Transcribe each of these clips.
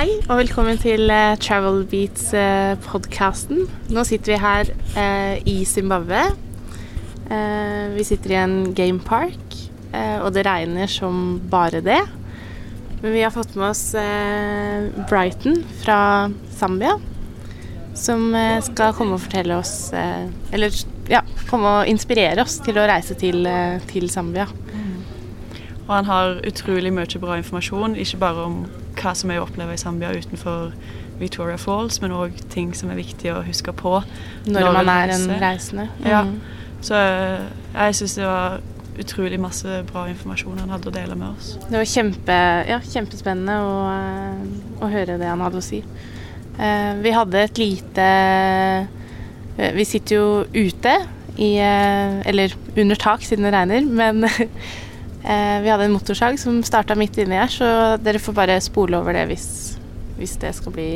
Hei og velkommen til uh, Travel Beats-podkasten. Nå sitter vi her uh, i Zimbabwe. Uh, vi sitter i en gamepark, og det regner som bare det. Men vi har fått med oss Brighton fra Zambia, som skal komme og fortelle oss Eller ja, komme og inspirere oss til å reise til, til Zambia. Og han har utrolig mye bra informasjon, ikke bare om hva som er å oppleve i Zambia utenfor Victoria Falls, men òg ting som er viktig å huske på når, når man er en reisende. Mm. Ja. Så eh, jeg syns det var utrolig masse bra informasjon han hadde å dele med oss. Det var kjempe, ja, kjempespennende å, eh, å, høre det han hadde å si. Eh, vi hadde et lite Vi sitter jo ute i Eller under tak siden det regner, men Eh, vi hadde en motorsag som starta midt inni her, så dere får bare spole over det hvis, hvis det skal bli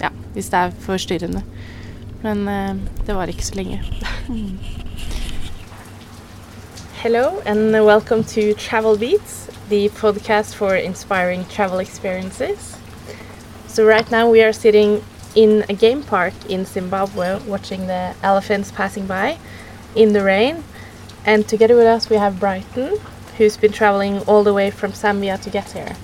Ja, hvis det er forstyrrende. Men eh, det var ikke så lenge. Hello and welcome to Travel Beats, the podcast for inspiring travel experiences. So right now we are sitting in a game park in Zimbabwe watching the elephants passing by in the rain. And together with us we have Brighton, who's been traveling all the way from Zambia to get here.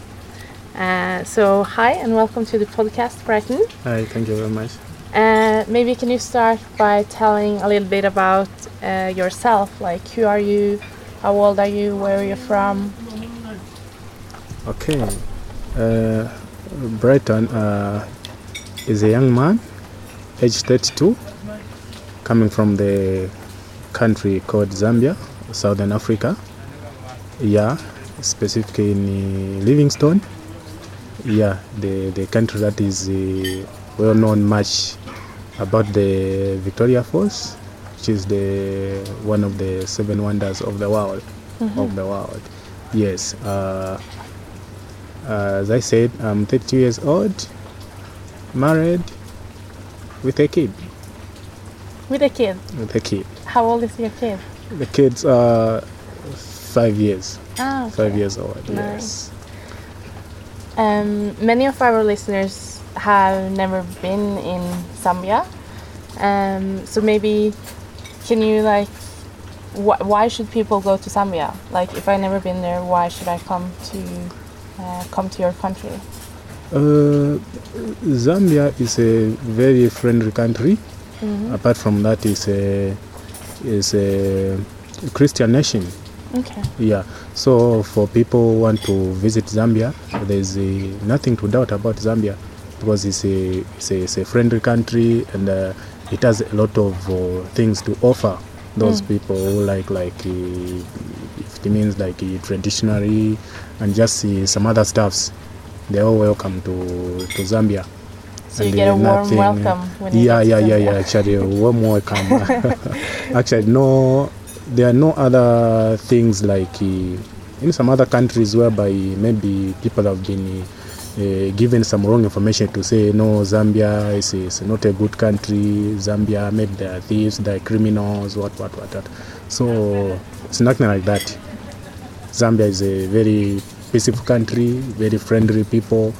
Uh, so, hi and welcome to the podcast, Brighton. Hi, thank you very much. Uh, maybe can you start by telling a little bit about uh, yourself? Like, who are you? How old are you? Where are you from? Okay, uh, Brighton uh, is a young man, age 32, coming from the country called Zambia, Southern Africa yeah, specifically in uh, Livingstone. Yeah, the, the country that is uh, well known much about the Victoria Falls, which is the one of the seven wonders of the world. Mm-hmm. Of the world, yes. Uh, uh, as I said, I'm 32 years old, married, with a kid. With a kid. With a kid. How old is your kid? The kid's uh, five years. Ah, okay. Five years old. Nice. Yes. Um, many of our listeners have never been in Zambia, um, so maybe can you like, wh why should people go to Zambia? Like, if I never been there, why should I come to uh, come to your country? Uh, Zambia is a very friendly country. Mm -hmm. Apart from that, is a is a Christian nation. Okay. Yeah. So for people who want to visit Zambia, there's uh, nothing to doubt about Zambia because it's a it's a, it's a friendly country and uh, it has a lot of uh, things to offer those mm. people who like like uh, it means like uh, traditionally and just uh, some other stuffs. They're all welcome to to Zambia. So and you get a warm nothing, welcome. When yeah, yeah, yeah, yeah. Actually, a warm welcome. actually, no there are no other things like uh, in some other countries whereby maybe people have been uh, given some wrong information to say no Zambia is, is not a good country. Zambia maybe they are thieves they are criminals what what what, what. so it's nothing like that. Zambia is a very peaceful country very friendly people.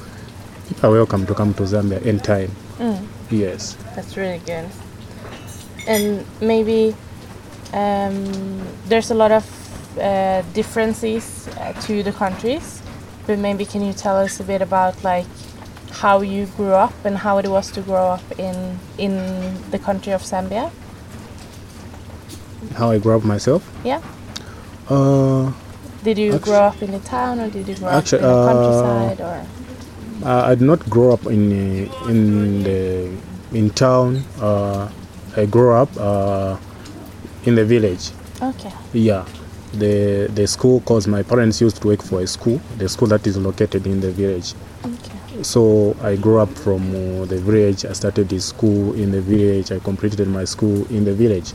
People are welcome to come to Zambia anytime. Mm. yes. That's really good. And maybe um, there's a lot of uh, differences uh, to the countries, but maybe can you tell us a bit about like how you grew up and how it was to grow up in in the country of Zambia? How I grew up myself? Yeah. Uh, did you grow up in the town or did you grow up in the uh, countryside or? Uh, I did not grow up in in the in town. Uh, I grew up in the village. Okay. Yeah. The the school cause my parents used to work for a school, the school that is located in the village. Okay. So I grew up from uh, the village. I started the school in the village. I completed my school in the village.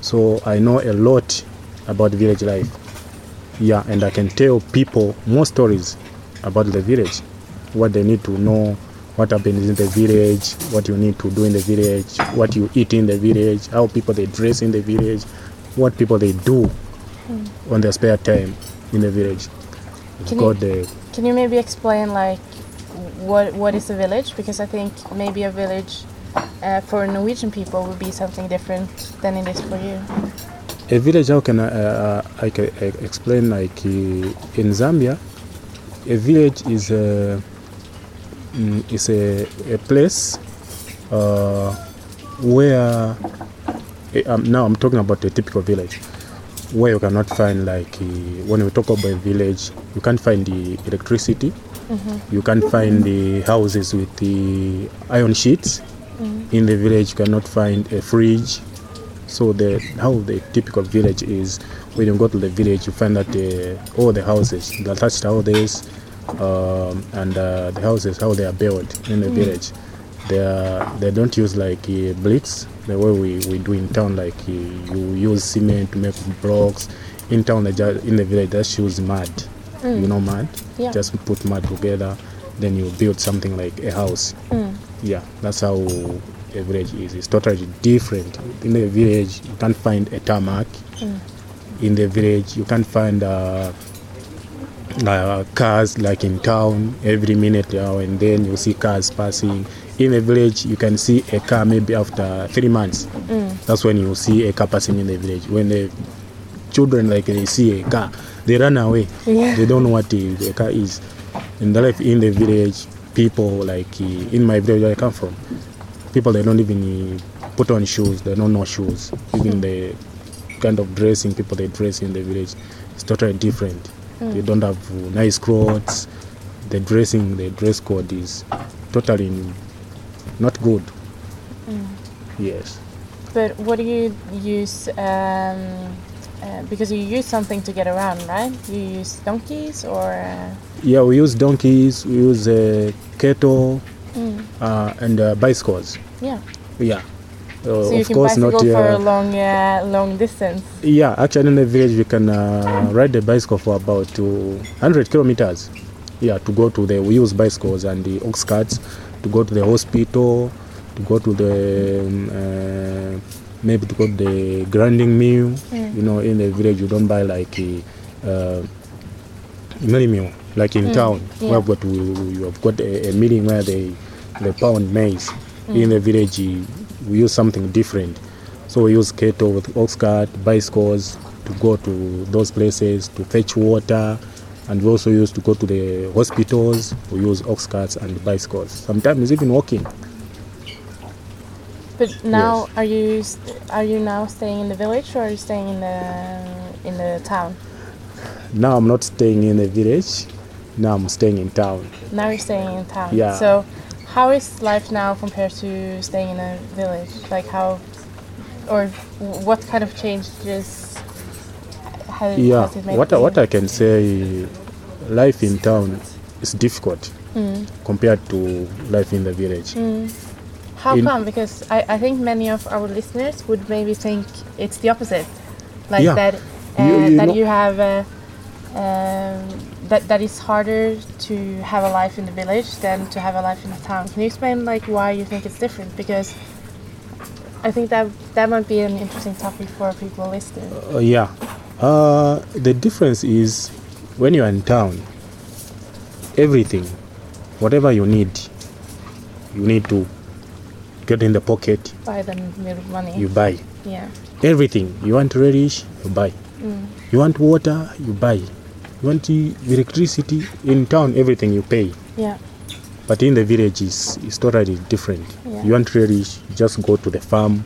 So I know a lot about village life. Yeah, and I can tell people more stories about the village, what they need to know, what happens in the village, what you need to do in the village, what you eat in the village, how people they dress in the village, what people they do mm. on their spare time in the village. Can you, the, can you maybe explain like what what is a village because I think maybe a village uh, for Norwegian people would be something different than it is for you. A village, how can I, uh, I can explain? Like uh, in Zambia, a village is a mm, is a, a place uh, where eh, um, now I'm talking about a typical village where you cannot find like uh, when we talk about a village, you can't find the electricity, mm-hmm. you can't find the houses with the iron sheets. mm-hmm. In the village, you cannot find a fridge. So the how the typical village is when you go to the village, you find that uh, all the houses, the attached houses, um, and uh, the houses how they are built in the village. They are, they don't use like uh, bricks the way we, we do in town. Like uh, you use cement to make blocks. In town, they ju- in the village, they just use mud. You know mud. Yeah. Just put mud together, then you build something like a house. Mm. Yeah, that's how a village is. It's totally different. In the village, you can't find a tarmac. In the village, you can't find uh, uh, cars like in town. Every minute now and then, you see cars passing. In the village, you can see a car maybe after three months. That's when you see a car passing in the village. When the children like they see a car, they run away. Yeah. They don't know what the, the car is. In the life in the village, people like uh, in my village where I come from, people they don't even uh, put on shoes. They don't know shoes. Even the kind of dressing people they dress in the village is totally different. They don't have nice clothes. The dressing, the dress code is totally not good. Yes. But what do you use? Um, uh, because you use something to get around, right? You use donkeys or uh, Yeah, we use donkeys, we use uh, cattle, uh, and uh, bicycles. yeah. Yeah. Uh, So you of can course, bicycle not. for a Uh, long, uh, long distance. yeah, actually, in the village, we can uh, ride the bicycle for about 100 kilometers. Yeah, to go to the. We use bicycles and the ox carts to go to the hospital, to go to the. Um, uh, maybe to go to the grinding mill. You know, in the village, you don't buy like a. Uh, milling mill like in town yeah. where got we, we have got a, a milling where they they pound maize Mm. in the village we use something different. So we use cattle with ox cart bicycles to go to those places to fetch water. And we also used to go to the hospitals. We use ox carts and bicycles. Sometimes even walking. But now, are you are you now staying in the village or are you staying in the in the town? now i'm not staying in the village. Now i'm staying in town. Now you're staying in town. Yeah. So, how is life now compared to staying in a village? Like how, or what kind of changes has, yeah has it made? what I, what? I can say life in town is difficult Mm. compared to life in the village How in- come? Because I, I think many of our listeners would maybe think it's the opposite, like Yeah. that uh, You- you that know- you have uh, um, that that it's harder to have a life in the village than to have a life in the town. Can you explain like why you think it's different? Because I think that that might be an interesting topic for people listening. Uh, yeah uh, the difference is when you're in town everything whatever you need you need to get in the pocket Buy the money. you buy yeah. everything you want relish you buy you want water you buy you want the electricity in town everything you pay. Yeah. but in the village is is totally different. Yeah. you want you just go to the farm.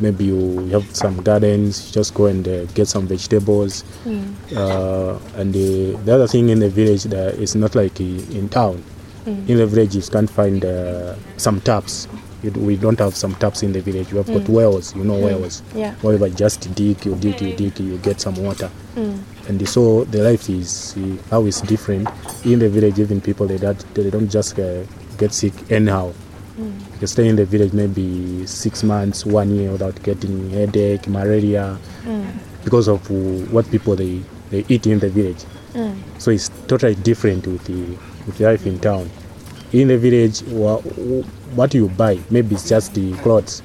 Maybe you have some gardens just go and uh, get some vegetables. Hmm. Uh, and the, the other thing in the village uh, that is not like in town. Hmm. In the village you can't find uh, some taps. You, we don't have some taps in the village. We have got hmm. wells you know wells. Yeah. wherever just dig you dig you dig you get some water and so the life is uh, it's different. In the village even people they, that, they don't just uh, get sick anyhow. You stay in the village maybe six months one year without getting headache malaria because of what people they, they eat in the village. So it's totally different with the with life in town. In the village what you buy maybe it's just the clothes.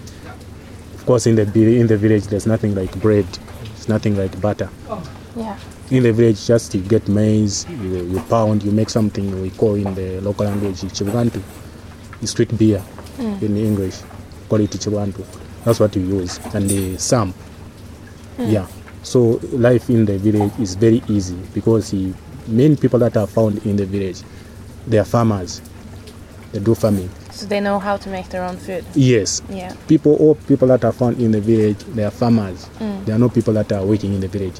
Of course in the in the village there's nothing like bread. It's nothing like butter. Yeah. In the village, just you get maize, you, you pound, you make something we call in the local language chibantu, street beer mm. in English, call it chibantu. That's what you use, and the sam. Mm. Yeah. So life in the village is very easy because the main people that are found in the village, they are farmers. They do farming. So they know how to make their own food. Yes, Yeah. people all people that are found in the village they are farmers. There are no people that are working in the village.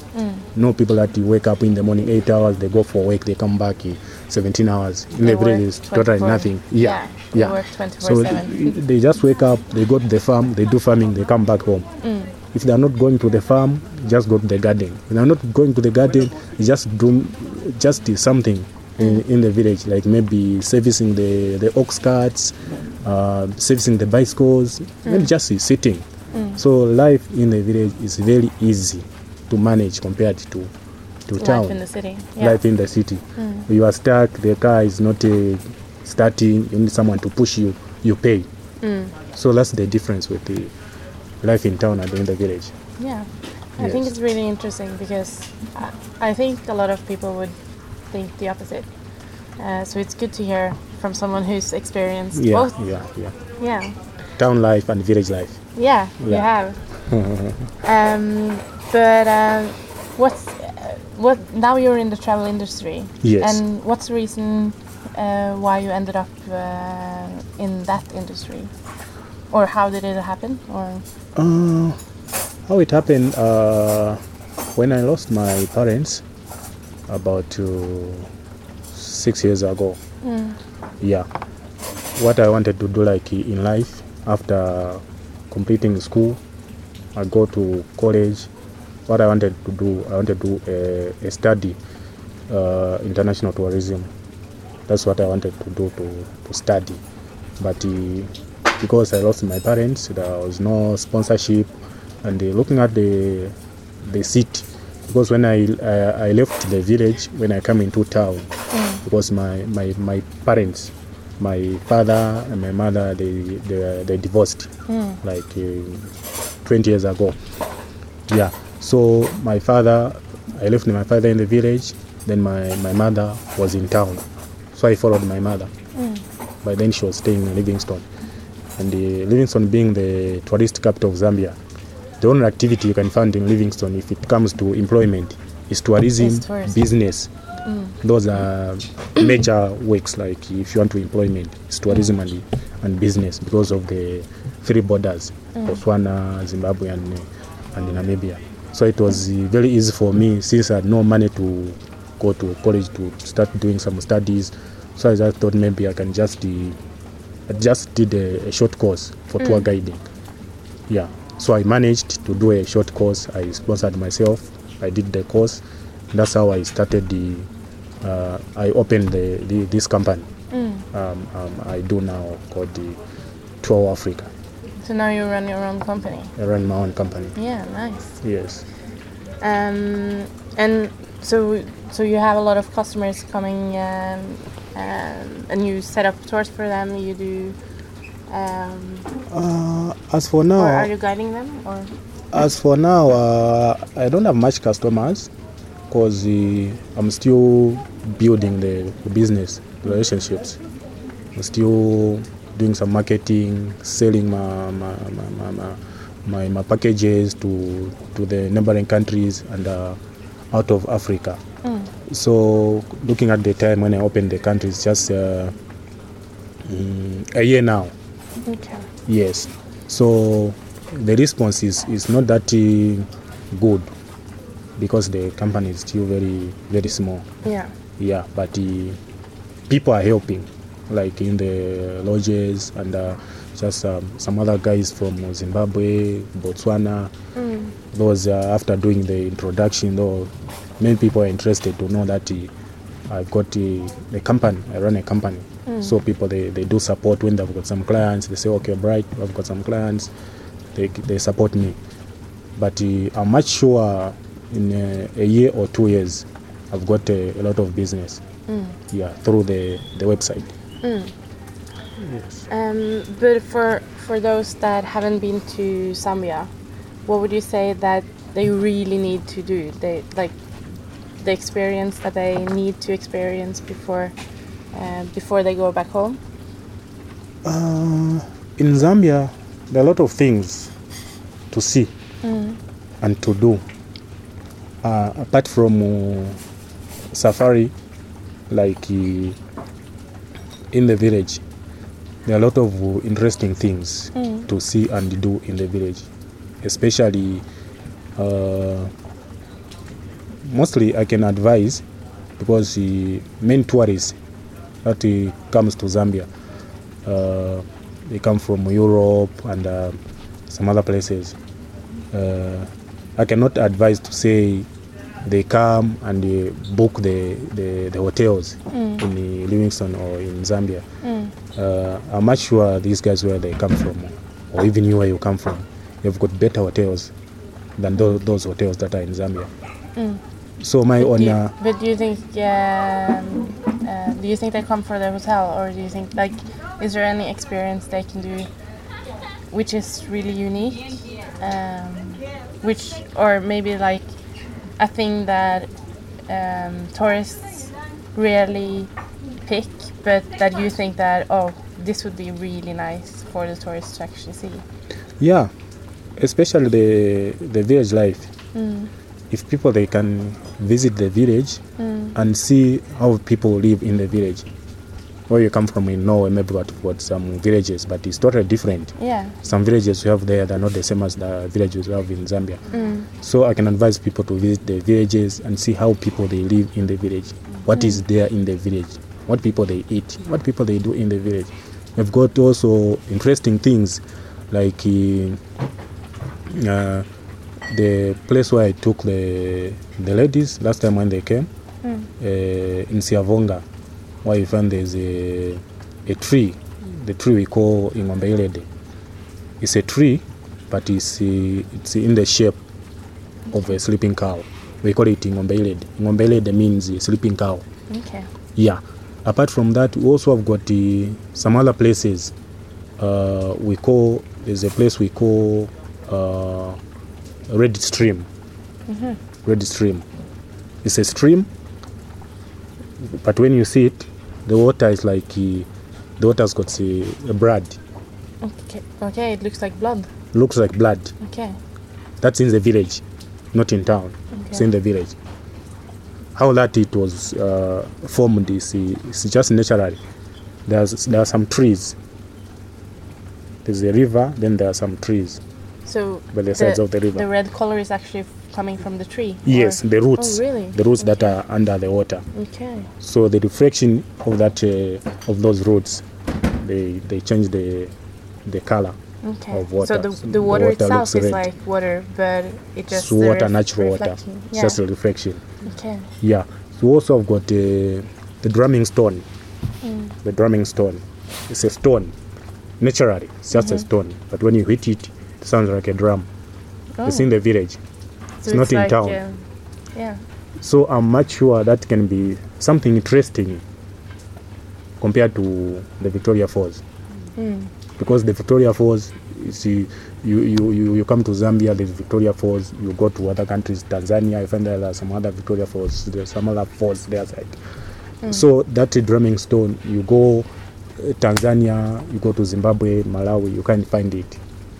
No people that you wake up in the morning eight hours they go for work they come back eh, 17 hours. In They the village is totally nothing. Yeah Yeah, they work 24/7. so th- they just wake up they go to the farm they do farming they come back home. If they are not going to the farm just go to the garden. If they are not going to the garden just do just do something in, in the village like maybe servicing the the ox carts uh, servicing the bicycles maybe just sitting so life in the village is very easy to manage compared to to town Life in the city. Yeah. life in the city. You are stuck, the car is not uh, starting, you need someone to push you, you pay. So that's the difference with the life in town and in the village. Yeah, I think it's really interesting because I, I think a lot of people would think the opposite. Uh, so it's good to hear from someone who's experienced Yeah, both. yeah, yeah. Yeah, Town life and village life. yeah, you have. um, but um, what's uh, what? Now you're in the travel industry. Yes. And what's the reason uh, why you ended up uh, in that industry, or how did it happen? Or Uh, how it happened uh, when I lost my parents about six years ago. Yeah, what I wanted to do like in life after completing school, I go to college. What I wanted to do, I wanted to do a, a study, uh, international tourism. That's what I wanted to do to, to study, but uh, because I lost my parents, there was no sponsorship, and uh, looking at the the city, because when I, I I left the village when I come into town, mm. because my, my my parents, my father and my mother they they, they divorced mm. like uh, 20 years ago. Yeah, so my father, I left my father in the village. Then my my mother was in town, so I followed my mother. Mm. But then she was staying in Livingstone, and the Livingstone being the tourist capital of Zambia, the only activity you can find in Livingstone if it comes to employment is tourism, Is tourism. business. Those are major works. Like if you want to employment, it's tourism mm. and and business because of the three borders, mm. Botswana, Zimbabwe, and and Namibia. So it was very easy for me since I had no money to go to college to start doing some studies. So I just thought maybe I can just I just did a, a short course for tour guiding. Yeah. So I managed to do a short course. I sponsored myself. I did the course. That's how I started the. Uh, I opened the, the this company. Um, um, I do now called the Tour Africa. so now you run your own company. I run my own company. Yeah, nice. Yes. Um, and so so you have a lot of customers coming, um, um, and you set up tours for them. You do, um, Uh, as for or now, are you guiding them? Or As for now, uh, I don't have much customers because uh, I'm still building the, the business relationships. I'm still doing some marketing, selling my my, my, my, my, my, my packages to to the neighboring countries and uh, out of Africa. Mm. So looking at the time when I opened the country, it's just uh, mm, a year now. Yes. So the response is, is not that uh, good because the company is still very very small. yeah, Yeah, but uh, people are helping, like in the lodges and uh, just um, some other guys from Zimbabwe, Botswana. Those uh, after doing the introduction, though, many people are interested to know that uh, I've got uh, a company. I run a company, so people they, they do support when they've got some clients. They say, okay, bright, I've got some clients. They they support me, but uh, I'm much sure in a, a year or two years, I've got a, a lot of business. Yeah, through the the website. Yes. um, but for for those that haven't been to Zambia, what would you say that they really need to do? They like the experience that they need to experience before uh, before they go back home? Uh, in Zambia, there are a lot of things to see and to do. Uh, apart from uh, safari, like uh, in the village, there are a lot of uh, interesting things to see and do in the village, especially. Mostly, I can advise because the main tourists that uh, comes to Zambia uh, they come from Europe and uh, some other places. Uh, I cannot advise to say they come and they book the, the, the hotels in uh, Livingstone or in Zambia. Uh, I'm not sure these guys where they come from, or even you where you come from. You've got better hotels than those, those hotels that are in Zambia. So my Do own. you- Uh, but do you think um, uh, do you think they come for the hotel, or do you think like is there any experience they can do which is really unique, um, which or maybe like a thing that um, tourists rarely pick, but that you think that oh this would be really nice for the tourists to actually see. Yeah, especially the the village life. Mm. If people they can visit the village Mm. and see how people live in the village. Where you come from in Norway, maybe what what some villages, but it's totally different. Yeah. Some villages we have there they're not the same as the villages we have in Zambia. Mm. So I can advise people to visit the villages and see how people they live in the village. What is there in the village? What people they eat? What people they do in the village? We've got also interesting things like uh, uh, the place where I took the the ladies last time when they came Mm. uh, in Siavonga, where you find there's a a tree, the tree we call Ingombeilede. It's a tree, but it's it's in the shape of a sleeping cow. We call it Ingombeilede. Ingombeilede means a sleeping cow. Okay. Yeah. Apart from that, we also have got the, some other places. Uh, we call there's a place we call uh, Red Stream. Red Stream. It's a stream, but when you see it, the water is like uh, the water's got a, a blood. Okay. Okay. It looks like blood. Looks like blood. Okay. That's in the village, not in town. It's in the village. How that it was uh, formed is, uh, is just naturally. There's there are some trees. There's a river, then there are some trees So by the sides of the river. The red color is actually coming from the tree. yes, or- the roots. Oh, really? The roots that are under the water. Okay. So the reflection of that uh, of those roots, they they change the the color. Okay. Of water. So the, the the water, water itself is red. like water, but it just It's water, ref- natural water. Yeah. just a reflection. okay. Yeah. So also I've got uh, the drumming stone. Mm. The drumming stone. It's a stone. Naturally, it's just Mm-hmm. a stone. But when you hit it, it sounds like a drum. It's Oh. in the village. So it's not in town. uh, yeah. So I'm much sure that can be something interesting compared to the Victoria Falls. Mm. Because the Victoria Falls, you see, you, you, you, you come to Zambia, there's Victoria Falls, you go to other countries, Tanzania, you find there are some other Victoria Falls, there's some other falls there. Like. Mm. So that drumming stone, you go uh, Tanzania, you go to Zimbabwe, Malawi, you can't find it.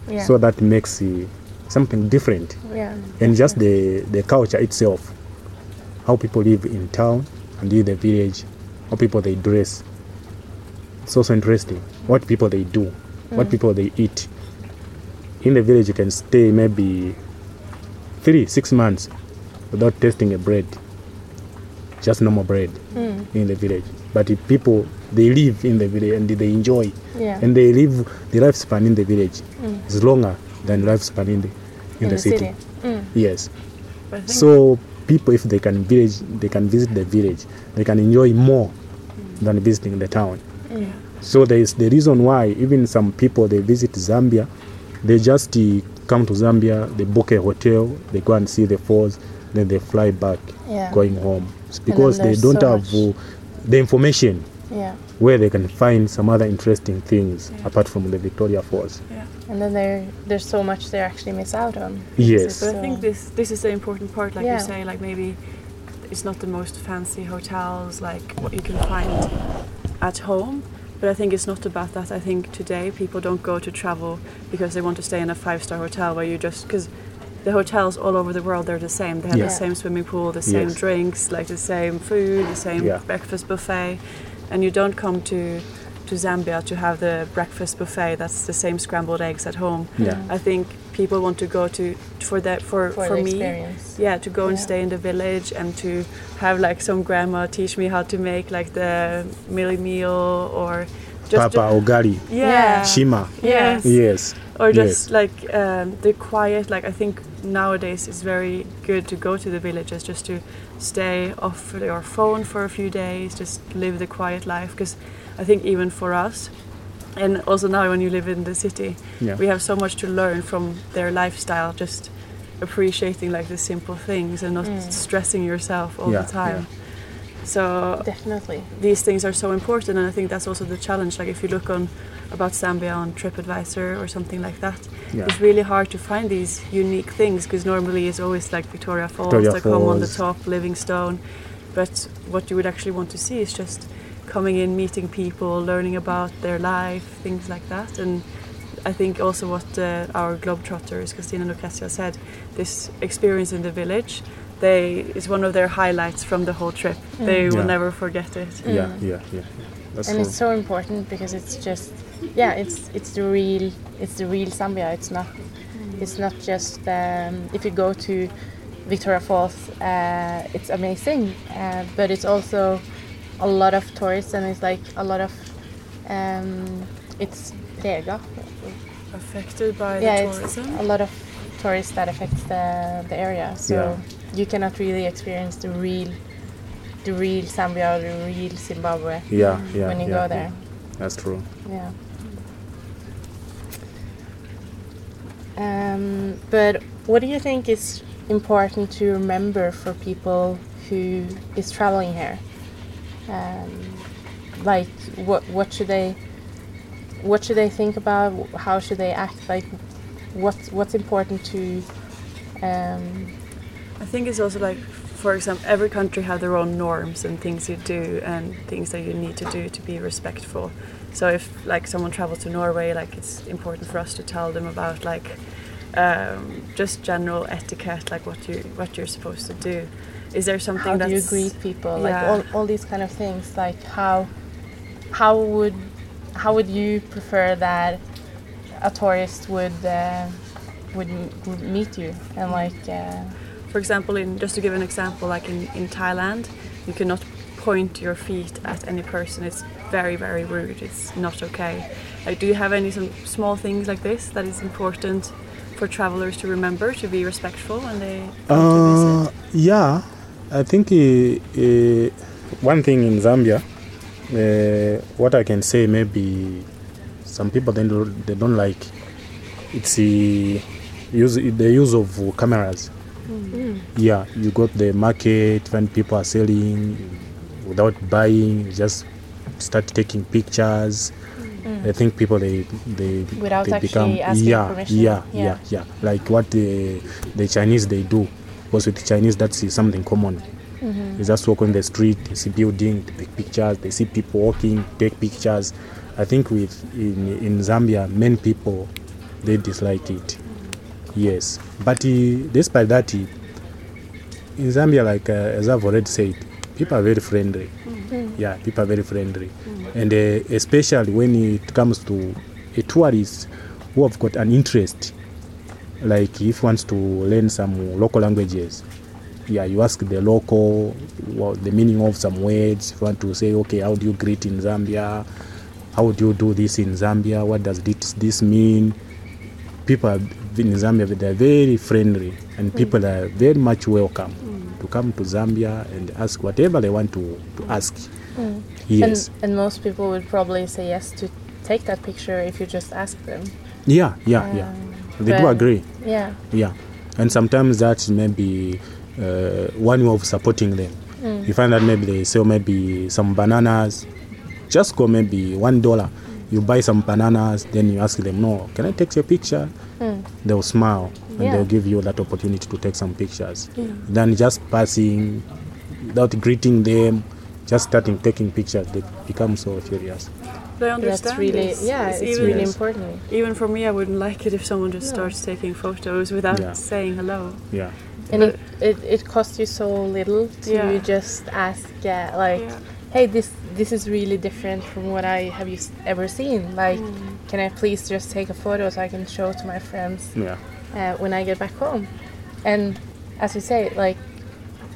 Yeah. So that makes uh, something different. yeah. And just the, the culture itself, how people live in town and in the village, how people they dress. It's also interesting. What people they do, what people they eat. In the village, you can stay maybe three, six months without tasting a bread, just normal bread Mm. in the village. But if people they live in the village and they enjoy, Yeah. and they live the lifespan in the village Mm. is longer than lifespan in the in, the, city. Mm. Yes. But I think So people, if they can village, they can visit the village. They can enjoy more than visiting the town. Mm. So there is the reason why even some people they visit Zambia, they just uh, come to Zambia, they book a hotel, they go and see the falls, then they fly back, Yeah. going home. It's because they don't so have uh, the information Yeah. where they can find some other interesting things apart from the Victoria Falls. Yeah. And then there there's so much they actually miss out on. Yes. But I think this this is the important part, like Yeah. you say, like maybe it's not the most fancy hotels like what you can find at home. But I think it's not about that. I think today people don't go to travel because they want to stay in a five star hotel where you just because the hotels all over the world they're the same. They have Yeah. the same swimming pool, the same Yes. drinks, like the same food, the same Yeah. breakfast buffet, and you don't come to to Zambia to have the breakfast buffet that's the same scrambled eggs at home. Yeah. Mm. I think people want to go to for that for For, for, the me. experience. Yeah, to go and Yeah. stay in the village and to have like some grandma teach me how to make like the mealie meal or just Papa ugali, yeah, Shima. yes, Yes. or yes. just like um, the quiet. Like I think nowadays it's very good to go to the villages just to stay off your phone for a few days, just live the quiet life. Because I think even for us, and also now when you live in the city, Yeah. we have so much to learn from their lifestyle. Just appreciating like the simple things and not Mm. stressing yourself all Yeah, the time. So Definitely. these things are so important and i think that's also the challenge like if you look on about zambia on tripadvisor or something like that Yeah. it's really hard to find these unique things because normally it's always like victoria falls Victoria that come on the Falls. top livingstone but what you would actually want to see is just coming in meeting people learning about their life things like that and I think also what uh, our globetrotters, Christina Lucrezia, said, this experience in the village, they is one of their highlights from the whole trip. They will Yeah. never forget it. Yeah, Mm. yeah, yeah. That's and true. it's so important because it's just yeah it's it's the real it's the real Zambia it's not it's not just um, if you go to Victoria Falls uh, it's amazing uh, but it's also a lot of tourists and it's like a lot of um, it's prega Affected by yeah the it's tourism. a lot of tourists that affects the, the area so Yeah. You cannot really experience the real the real Zambia the real Zimbabwe yeah, yeah. when you yeah, go there yeah. That's true. Yeah. Um, but what do you think is important to remember for people who is traveling here? Um, like, what what should they what should they think about? How should they act? Like, what's what's important to um, I think it's also like, for example, every country have their own norms and things you do and things that you need to do to be respectful. So if like someone travels to Norway, like it's important for us to tell them about like um, just general etiquette, like what you what you're supposed to do. Is there something how do you greet people? Like all, all these kind of things. Like how how would how would you prefer that a tourist would uh, would, would meet you and like uh, For example, in just to give an example, like in, in Thailand, you cannot point your feet at any person. It's very, very rude. It's not okay. Like, do you have any some small things like this that is important for travelers to remember to be respectful when they come to Uh, visit? yeah, I think uh, uh, one thing in Zambia, uh, what I can say maybe some people they don't, they don't like it's the use the use of cameras. Yeah, you go to the market when people are selling without buying, just start taking pictures. Mm. I think people they they Without they become asking yeah, permission? yeah Yeah. yeah yeah like what the the Chinese they do because with Chinese that's something common. Mm-hmm. You just walk on the street, they see building, they take pictures. They see people walking, take pictures. I think with in in Zambia, many people they dislike it. Yes, but uh, despite that, uh, in Zambia, like uh, as I've already said, people are very friendly. Yeah, people are very friendly, and uh, especially when it comes to a tourist who have got an interest, like if wants to learn some local languages, yeah, you ask the local what the meaning of some words. If you want to say, okay, how do you greet in Zambia? How do you do this in Zambia? What does this this mean? People are- in Zambia they are very friendly, and people are very much welcome to come to Zambia and ask whatever they want to, to ask. Yes, and, and most people would probably say yes to take that picture if you just ask them. yeah, yeah, yeah. Um, They do agree. Yeah. Yeah, and sometimes that may be uh, one way of supporting them. Mm. You find that maybe they sell maybe some bananas, just go maybe one dollar. You buy some bananas, then you ask them, "No, can I take your picture?" Mm. They'll smile and Yeah. they'll give you that opportunity to take some pictures. Then just passing, without greeting them, just starting taking pictures, they become so furious. But I understand That's really this. yeah, it's, even, really Yes. important. even for me, I wouldn't like it if someone just No. starts taking photos without Yeah. saying hello. Yeah, And it, it, it costs you so little to Yeah. just ask, uh, like, Yeah. hey, this this is really different from what I have you ever seen. Like, Mm. Can I please just take a photo so I can show to my friends yeah, uh, when I get back home? And as you say, like,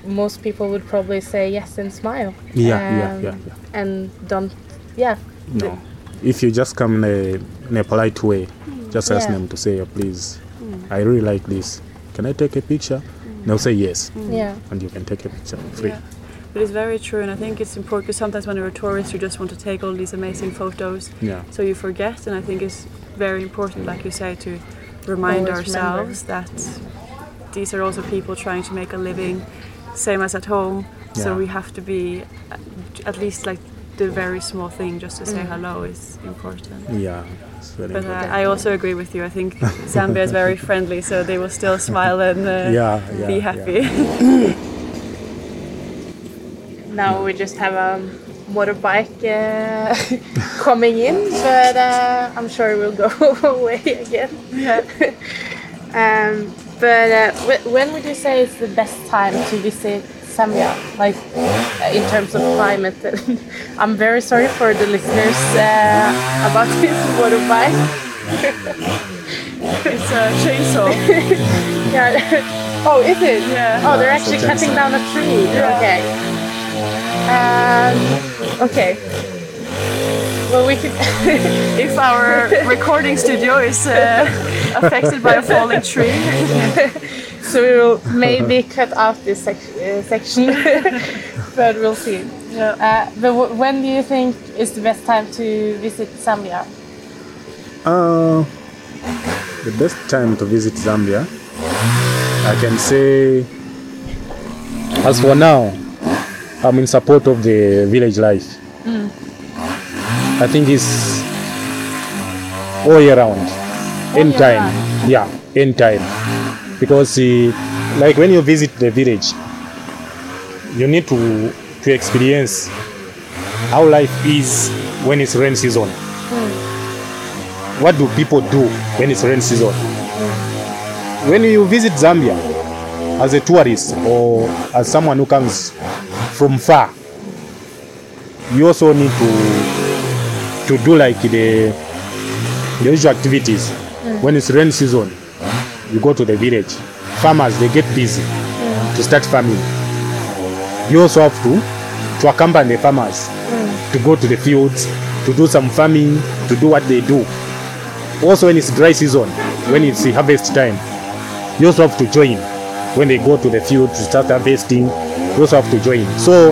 most people would probably say yes and smile. yeah, yeah, Um, yeah, yeah. And don't, yeah, No, if you just come in a, in a polite way, just ask Yeah. them to say, oh, please, I really like this. Can I take a picture? They'll say yes, yeah, and you can take a picture free. Yeah. But it's very true, and I think it's important because sometimes when you're a tourist, you just want to take all these amazing photos, Yeah, so you forget. And I think it's very important, like you say, to remind Always ourselves that these are also people trying to make a living, same as at home. Yeah. So we have to be uh, at least like the very small thing, just to say hello, is important. yeah, it's very But important. uh, I also agree with you. I think Zambia is very friendly, so they will still smile and uh, yeah, yeah, be yeah. now we just have a motorbike uh, coming in, but uh, I'm sure we'll go away again. yeah. Um, but uh, when would you say is the best time to visit Zambia, like uh, in terms of climate? I'm very sorry for the listeners uh, about this motorbike. It's a chainsaw. Yeah. oh, is it? Yeah. Oh, they're actually cutting down a tree. Yeah. Okay. Um, okay. Well, we could. if our recording studio is uh, affected by a falling tree. so we will maybe cut out this sec- uh, section, but we'll see. Yeah. Uh, but w- when do you think is the best time to visit Zambia? Uh, the best time to visit Zambia, I can say, as for now, I'm in support of the village life. Hmm. I think it's all year round, year time. Yeah, any time. Because, uh, like when you visit the village, you need to to experience how life is when it's rain season hmm. what do people do when it's rain season? Hmm. When you visit Zambia as a tourist or as someone who comes from far, you also need to to do like the the usual activities. Mm. When it's rain season, you go to the village. Farmers they get busy mm. to start farming. You also have to to accompany the farmers mm. to go to the fields to do some farming, to do what they do also when it's dry season when it's harvest time you also have to join when they go to the field to start harvesting you also have to join so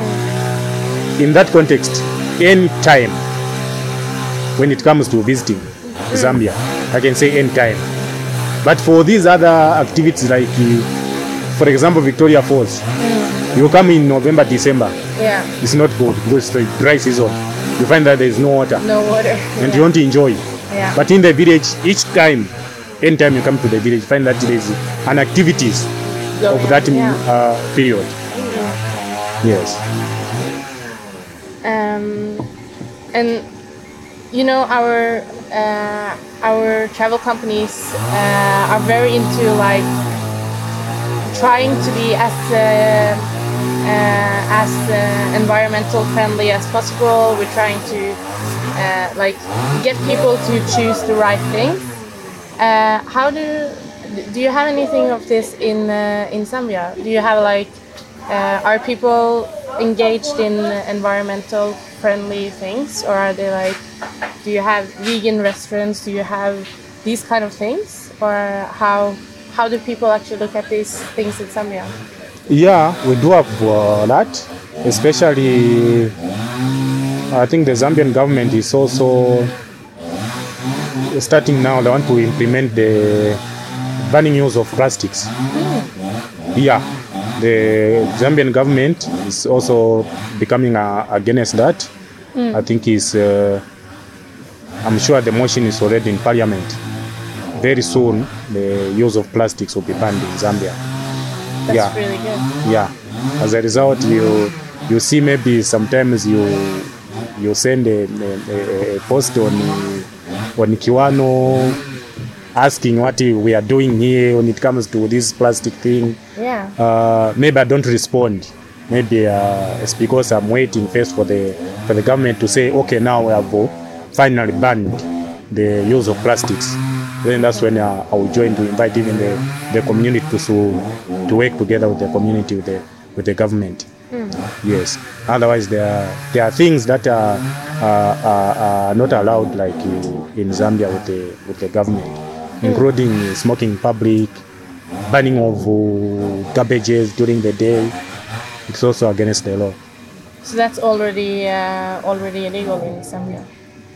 in that context any time when it comes to visiting zambia i can say any time but for these other activities like uh, for example victoria falls you come in november december Yeah, it's not good because it's the dry season you find that there is no water no water. and you want to enjoy Yeah. but in the village, each time, anytime you come to the village, find that there is an activities of that Yeah. uh, period. Yes. Um, and you know our uh, our travel companies uh, are very into like trying to be as uh, uh, as uh, environmental friendly as possible. We're trying to uh, like get people to choose the right things. Uh, how do do you have anything of this in in Zambia? Do you have like uh, are people engaged in environmental friendly things, or are they like? Do you have vegan restaurants? Do you have these kind of things, or how how do people actually look at these things in Zambia? Yeah, we do have uh, that, especially. I think the Zambian government is also starting now. They want to implement the banning use of plastics. Yeah, the Zambian government is also becoming uh, against that. Mm. I think is. Uh, I'm sure the motion is already in parliament. Very soon, the use of plastics will be banned in Zambia. That's Yeah. really good. Yeah, As a result, you you see maybe sometimes you you send a, a, a post on on Kiwano asking what we are doing here when it comes to this plastic thing. Yeah. Uh, maybe I don't respond. Maybe uh, it's because I'm waiting first for the for the government to say, okay, now we have uh, finally banned the use of plastics. Then that's when uh, I will join to invite even the, the community to so, to work together with the community with the with the government. Yes. Otherwise, there are, there are things that are, are, are, are not allowed, like in, in Zambia with the with the government, including smoking in public, banning of uh, garbages during the day. It's also against the law. So that's already uh, already illegal in Zambia.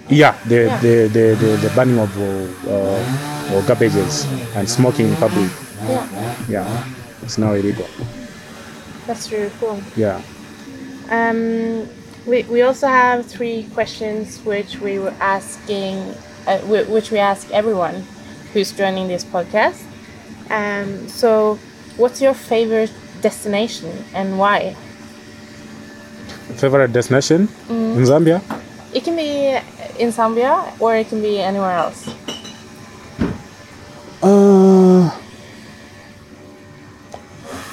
Yeah, the Yeah. The, the, the, the banning of uh, uh, garbages and smoking in public. Yeah. Yeah, it's now illegal. That's really cool. Yeah. Um, we, we also have three questions which we were asking, uh, which we ask everyone who's joining this podcast. Um, so, what's your favorite destination and why? Favorite destination in Zambia? It can be in Zambia or it can be anywhere else. Uh,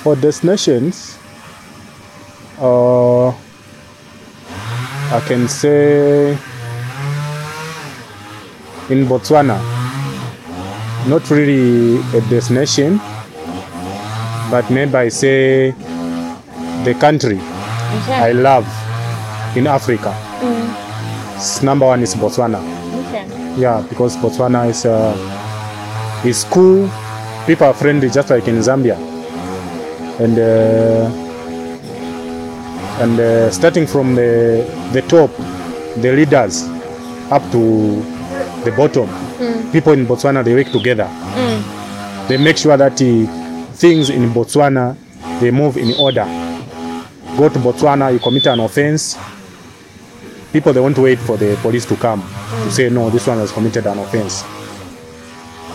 for destinations, uh, I can say in Botswana, not really a destination, but maybe I say the country I love in Africa. S- Number one is Botswana. Okay. Yeah, because Botswana is uh, is cool. People are friendly, just like in Zambia. And uh, and uh, starting from the the top, the leaders, up to the bottom, people in Botswana they work together. They make sure that uh, things in Botswana they move in order. Go to Botswana, you commit an offense. People they want to wait for the police to come to say no, this one has committed an offense.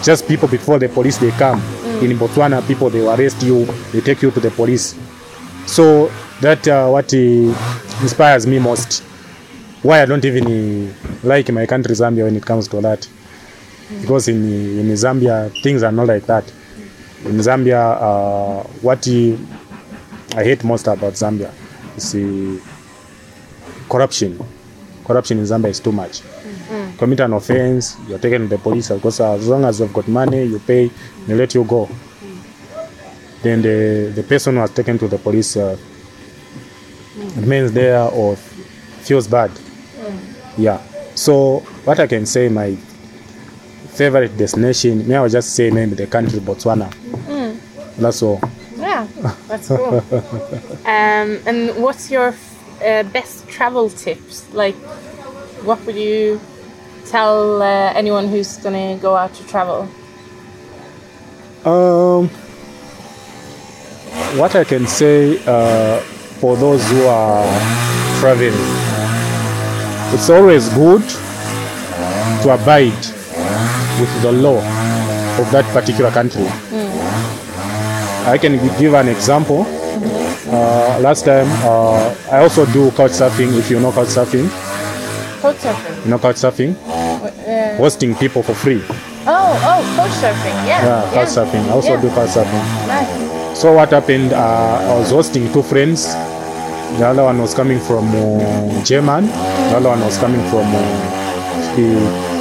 Just people before the police they come in Botswana, people they arrest you, they take you to the police. So that uh, what uh, inspires me most. Why I don't even uh, like my country Zambia when it comes to that, because in in Zambia things are not like that. In Zambia, uh, what I hate most about Zambia is the corruption. Corruption in Zambia is too much. Mm. Commit an offense, you're taken to the police because as long as you've got money, you pay, they let you go. Then the, the person was taken to the police uh, remains there or feels bad. Yeah. So what I can say, my favorite destination, may I just say maybe the country Botswana. That's all. Yeah, that's cool. um, and what's your f- uh, best travel tips? Like, what would you tell uh, anyone who's gonna go out to travel? Um, what I can say uh, for those who are traveling, it's always good to abide with the law of that particular country. I can give an example. Uh, last time, uh, I also do couch surfing. If you know couch surfing, Coach surfing. you know couch surfing, Uh, hosting people for free. oh, oh, coach surfing. Yeah. Yeah, couch surfing. I also Yeah. do couch surfing. Nice. So what happened? Uh, I was hosting two friends. The other one was coming from uh, German. The other one was coming from uh,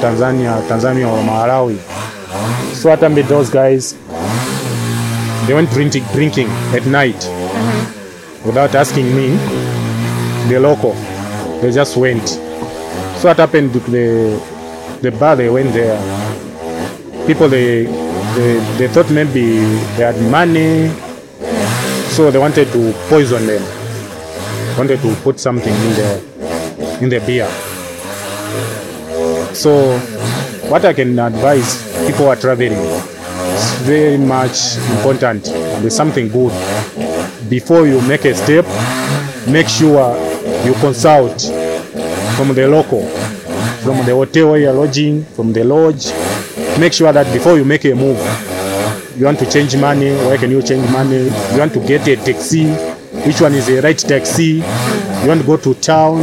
Tanzania, Tanzania or Malawi. So what happened? Those guys, they went drinking, drinking at night mm-hmm. without asking me, the local. They just went. So what happened? The the bar they went there. People they they, they thought maybe they had money, so they wanted to poison them. Wanted to put something in the in the beer. So, what I can advise people who are traveling is very much important. There's something good. Before you make a step, make sure you consult from the local, from the hotel where you're lodging, from the lodge. Make sure that before you make a move, you want to change money, where can you change money? You want to get a taxi, which one is the right taxi. You want to go to town,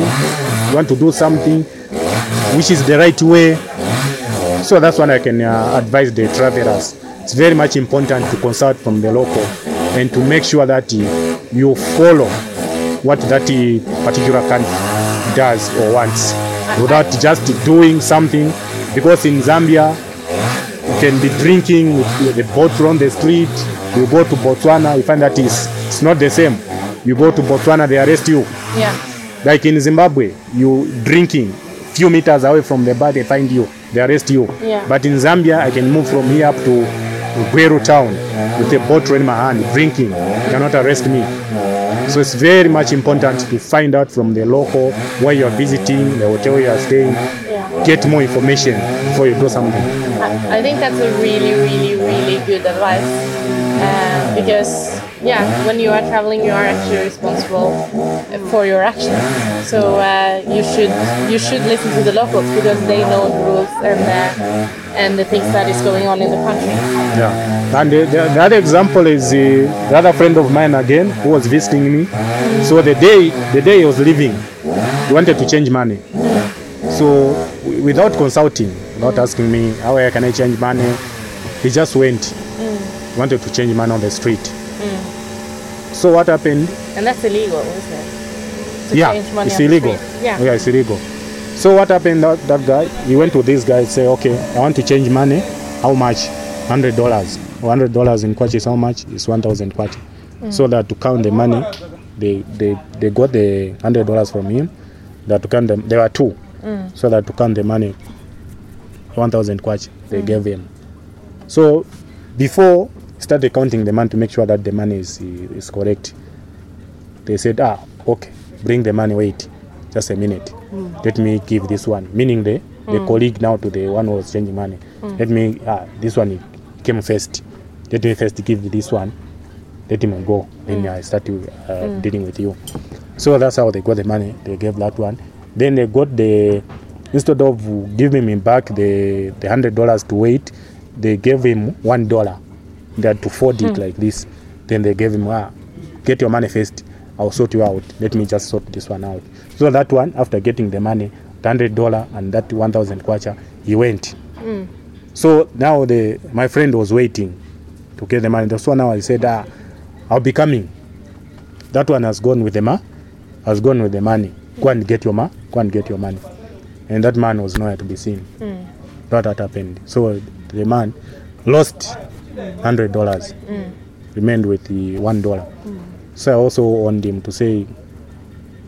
you want to do something, which is the right way. So that's what I can uh, advise the travelers. It's very much important to consult from the local and to make sure that you follow what that uh, particular country does or wants without just doing something because in Zambia you can be drinking with the bottle on the street. You go to Botswana, you find that is it's not the same. You go to Botswana, they arrest you. Yeah. Like in Zimbabwe, you drinking few meters away from the bar, they find you, they arrest you. Yeah. But in Zambia, I can move from here up to Gweru town with a bottle in my hand, drinking. You cannot arrest me. So it's very much important to find out from the local where you are visiting, the hotel you are staying, Yeah. get more information before you do something. I I think that's a really, really, really good advice. Uh, because, yeah, when you are traveling, you are actually responsible for your actions. So uh, you should you should listen to the locals because they know the rules and uh, and the things that is going on in the country. Yeah. And the, the, the other example is uh, the other friend of mine again who was visiting me. So the day the day he was leaving, he wanted to change money. So w- without consulting, without asking me how can I change money, he just went. Wanted to change money on the street. Hmm. So what happened? And that's illegal, isn't it? To yeah, change money it's on illegal. street. Yeah. yeah, it's illegal. So what happened? That, that guy, he went to this guy, and say, okay, I want to change money. How much? Hundred dollars. Hundred dollars in kwacha is how much? It's one thousand kwacha. Hmm. So that to count the money, they they, they got the hundred dollars from him. That to count them, there were two. Hmm. So that to count the money, one thousand kwacha they gave him. So before started counting the money to make sure that the money is is correct they said, ah, okay, bring the money, wait, just a minute. Let me give this one. Meaning the, the colleague now to the one who was changing money. Let me, ah, this one came first. Let me first give this one. Let him go. Then I start to, uh, dealing with you. So that's how they got the money. They gave that one. Then they got the, instead of giving me back the, the hundred dollars to wait, they gave him one dollar. They had to fold it like this. Then they gave him, ah, get your money first. I'll sort you out. Let me just sort this one out. So that one, after getting the money, hundred dollar and that one thousand kwacha, he went. So now the my friend was waiting to get the money. One now I said, ah, I'll be coming. That one has gone with the ma, has gone with the money. Go and get your ma, go and get your money. And that man was nowhere to be seen. That had happened. So the man lost hundred dollars, mm. remained with the one dollar. mm. So I also warned him to say,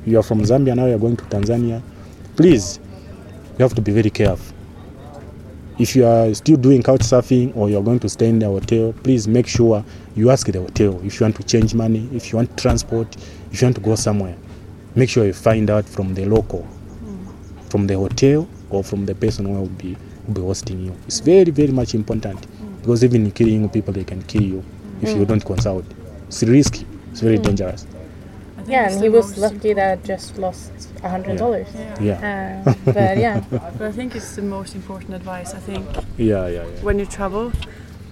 you are from Zambia now, you are going to Tanzania. Please, you have to be very careful. If you are still doing couch surfing or you are going to stay in the hotel, please make sure you ask the hotel if you want to change money, if you want transport, if you want to go somewhere. Make sure you find out from the local, from the hotel or from the person who will be, will be hosting you. It's very, very much important because even killing people, they can kill you if you don't consult. It's risky. It's very dangerous. Yeah, and he was most- lucky that just lost a hundred dollars. Yeah. Uh, but yeah, But I think it's the most important advice. I think Yeah, yeah, yeah. when you travel,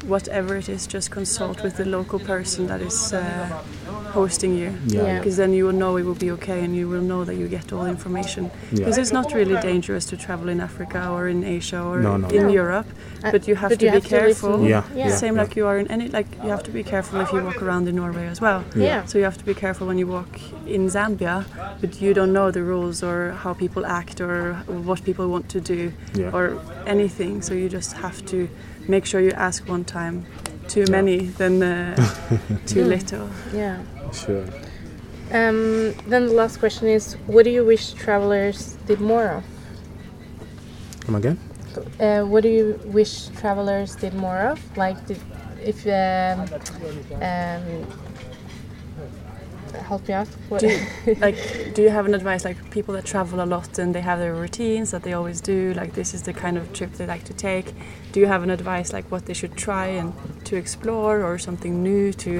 whatever it is, just consult with the local person that is uh, hosting you. Yeah. Yeah. Because then you will know it will be okay and you will know that you get all the information. Yeah. Because it's not really dangerous to travel in Africa or in Asia or No, no. in No. Europe, Uh, but you have but to you be have careful. listen. Yeah, Yeah. Same yeah. like you are in any, like you have to be careful if you walk around in Norway as well. yeah, So you have to be careful when you walk in Zambia, but you don't know the rules or how people act or what people want to do Yeah. or anything. So you just have to make sure you ask one time. Too many than uh, too little. yeah. Sure. Um, then the last question is, what do you wish travelers did more of? Come again? Uh, what do you wish travelers did more of? Like, did, if um, um, help me out. What? Do you, like, do you have an advice like people that travel a lot and they have their routines that they always do? Like this is the kind of trip they like to take. Do you have an advice like what they should try and to explore or something new to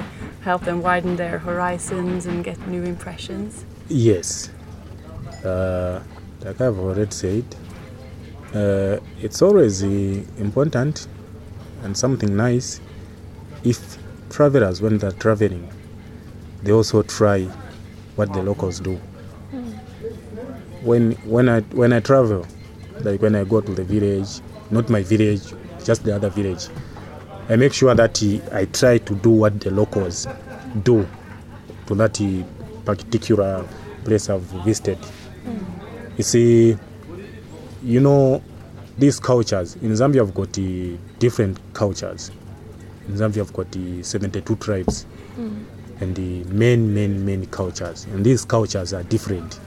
help them widen their horizons and get new impressions? Yes. Uh, like I've already said, uh, it's always uh, important and something nice if travelers, when they're traveling, they also try what the locals do. When when I when I travel, like when I go to the village, not my village, just the other village, I make sure that I try to do what the locals do to that particular place I've visited. You see, you know, these cultures in Zambia, have got uh, different cultures. In Zambia, have got uh, 72 tribes and the many, many, many cultures. And these cultures are different.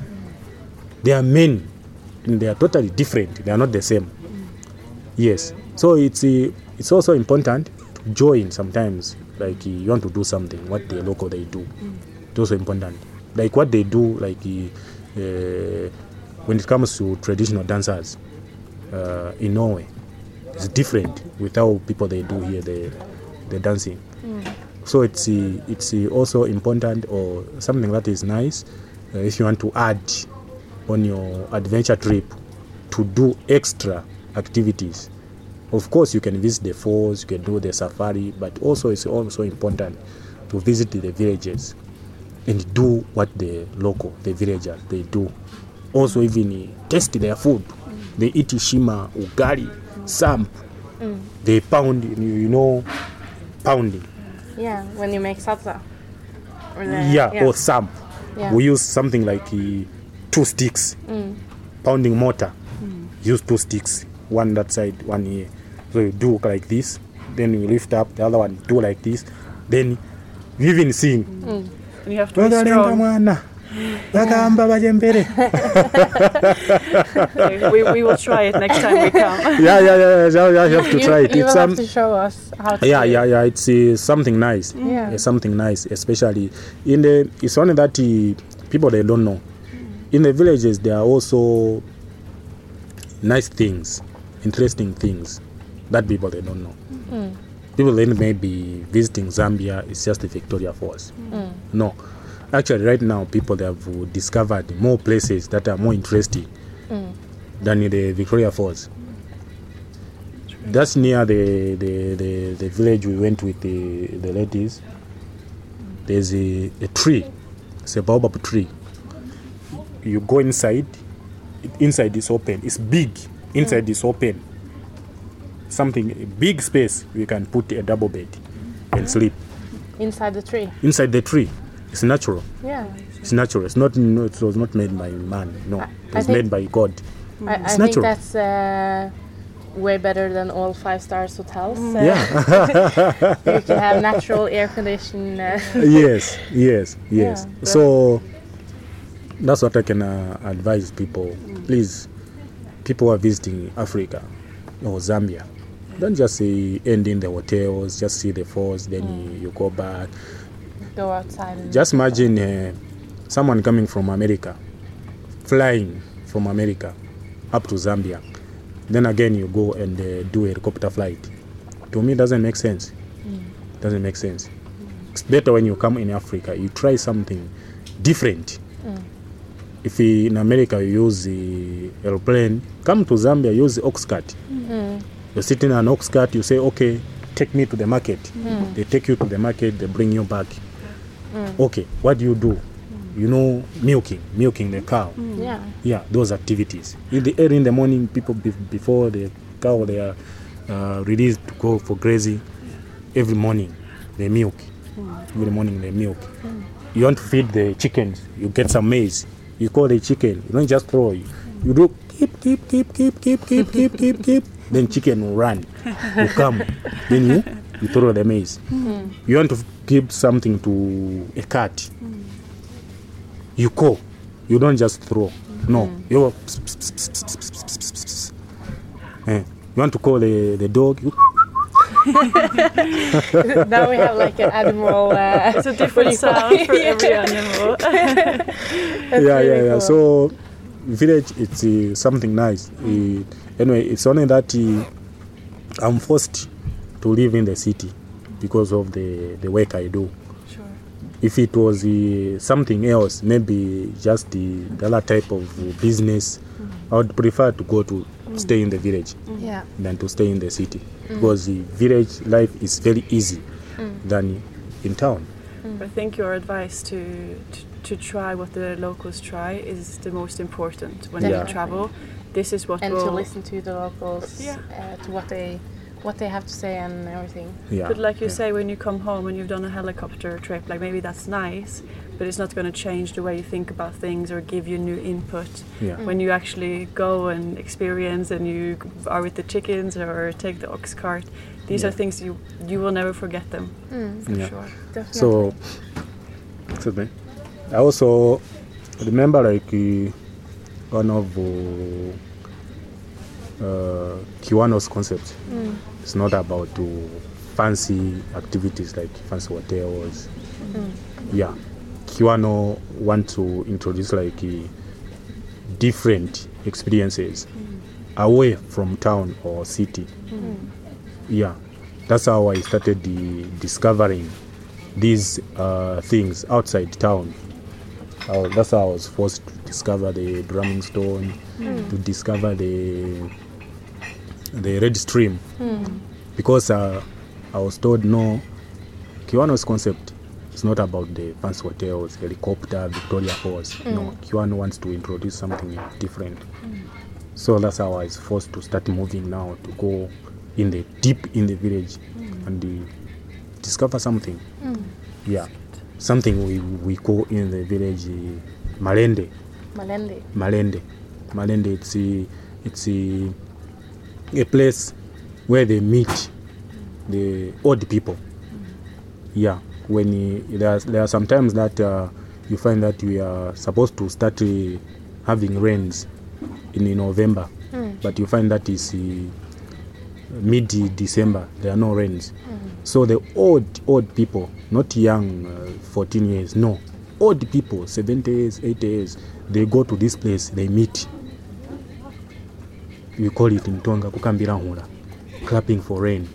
They are main, and they are totally different. They are not the same. Yes. So it's uh, it's also important to join sometimes. Like you want to do something, what the local they do. It's also important. Like what they do, like uh, when it comes to traditional dancers uh, in Norway, it's different with how people they do here the the dancing. So it's it's also important or something that is nice uh, if you want to add on your adventure trip to do extra activities. Of course, you can visit the falls, you can do the safari, but also it's also important to visit the villages and do what the local, the villagers, they do. Also, even taste their food. They eat shima, ugali, samp. They pound, you know, pounding. Yeah, when you make salsa. Or the- yeah, or samp. Yeah. We use something like uh, two sticks, mm. pounding mortar. Mm. Use two sticks, one that side, one here. So you do like this, then you lift up the other one, do like this, then you even sing. And mm. you have to be strong. Mwana vakahamba vachembere we, we will try it next time we come. yeah yeah yeah yeah yeah, you have to try it. You it's will um, have to show us how to yeah yeah yeah it's uh, something nice. Yeah. It's something nice especially in the it's only that uh, people they don't know. In the villages there are also nice things interesting things that people they don't know. People then may be visiting zambia it's just the victoria falls. No actually right now people they have discovered more places that are more interesting than the victoria falls that's near the, the, the, the village we went with the, the ladies. There's a, a tree, it's a baobab tree. You go inside, inside is open, it's big, inside is open. Something, a big space, we can put a double bed and mm. sleep. Inside the tree. Inside the tree, it's natural. Yeah. It's natural. It's not. No, it was not made by man. No, I- it was think- made by God. I, I It's think natural. that's uh, way better than all five stars hotels. Uh, Yeah. you can have natural air condition. Uh, yes, yes, yes. Yeah. So that's what I can uh, advise people. Please, people who are visiting Africa or Zambia, don't just say end in the hotels, just see the falls, then you, you go back. Go outside. And, Just imagine uh, someone coming from America, flying from America up to Zambia. Then again, you go and uh, do a helicopter flight. To me, it doesn't make sense. Mm. Doesn't make sense. Mm. It's better when you come in Africa, you try something different. Mm. If in America you use the airplane, come to Zambia, use the ox cart. You're sitting on an ox cart, you say, okay, take me to the market. Mm. They take you to the market, they bring you back. Mm. Okay, what do you do? Mm. You know, milking, milking the cow. Mm. yeah. Yeah, those activities. In the early in the morning, people be- before the cow they are uh, released to go for grazing. Every morning, they milk. Every morning they milk. You want to feed the chickens, you get some maize. You call the chicken. You don't just throw. You, you do keep, keep, keep, keep, keep, keep, keep, keep, keep. Then chicken will run, will come. Then you you throw the maize. Mm. Mm-hmm. You want to give something to a cat. Mm. You call. You don't just throw. Mm. No. Mm-hmm. You pss, pss, pss. Eh. You want to call the, the dog. You now we have like an animal. Uh, it's a different sound for every animal. yeah, yeah, cool. yeah. So village, it's uh, something nice. Uh, anyway, it's only that uh, I'm forced to live in the city because of the the work I do. sure. If it was uh, something else, maybe just the, the other type of uh, business, I would prefer to go to stay in the village. yeah. than to stay in the city because the village life is very easy than in town I think your advice to, to to try what the locals try is the most important when Yeah. you travel. This is what and will. to listen to the locals, Yeah. uh, to what they what they have to say and everything. Yeah. But like you yeah. say, when you come home and you've done a helicopter trip, like maybe that's nice, but it's not going to change the way you think about things or give you new input. Yeah. When you actually go and experience and you are with the chickens or take the ox cart, these are things you you will never forget them Mm, for Yeah. sure. definitely. So, excuse me. I also remember like uh, one of uh, uh, Kiwano's concepts. Mm, It's not about uh, fancy activities like fancy hotels. mm, Yeah, Kiwano want to introduce like uh, different experiences away from town or city. mm, yeah. That's how i started the discovering these uh, things outside town. Uh, that's how i was forced to discover the drumming stone mm, to discover the the red stream. Mm, because uh, i was told no kiwano's concept. Is not about the fancy hotels helicopter victoria falls. No kiwano wants to introduce something different. So that's how i was forced to start moving now to go in the deep in the village and uh, discover something. Mm. yeah. Something we, we call in the village uh, malende. Malende. malende. Malende it's uh, it's a, a place where they meet the old people. Yeah when uh, there, are, there are sometimes that uh, you find that we are supposed to start uh, having rains in november. Mm. but you find that is uh, mid december there are no rains. So the old old people not young uh, 14 years no. Old people 70 years 80 years they go to this place they meet we call it in tonga kukambira hula. Clapping for rain.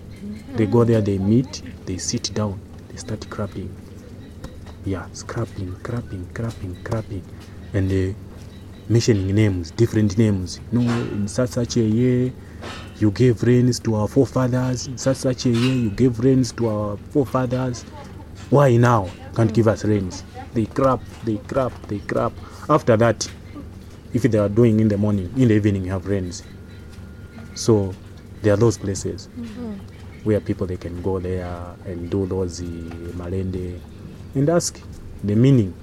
They go there they meet they sit down they start clapping. Yeah scrapping clapping clapping clapping. And they mentioning names different names. No in such such a year you gave rains to our forefathers. In such such a year you gave rains to our forefathers. Why now? Can't give us rains. They crap they crap they crap after that if they are doing in the morning in the evening you have rains so there are those places mm-hmm. where people they can go there and do those uh, malende and ask the meaning.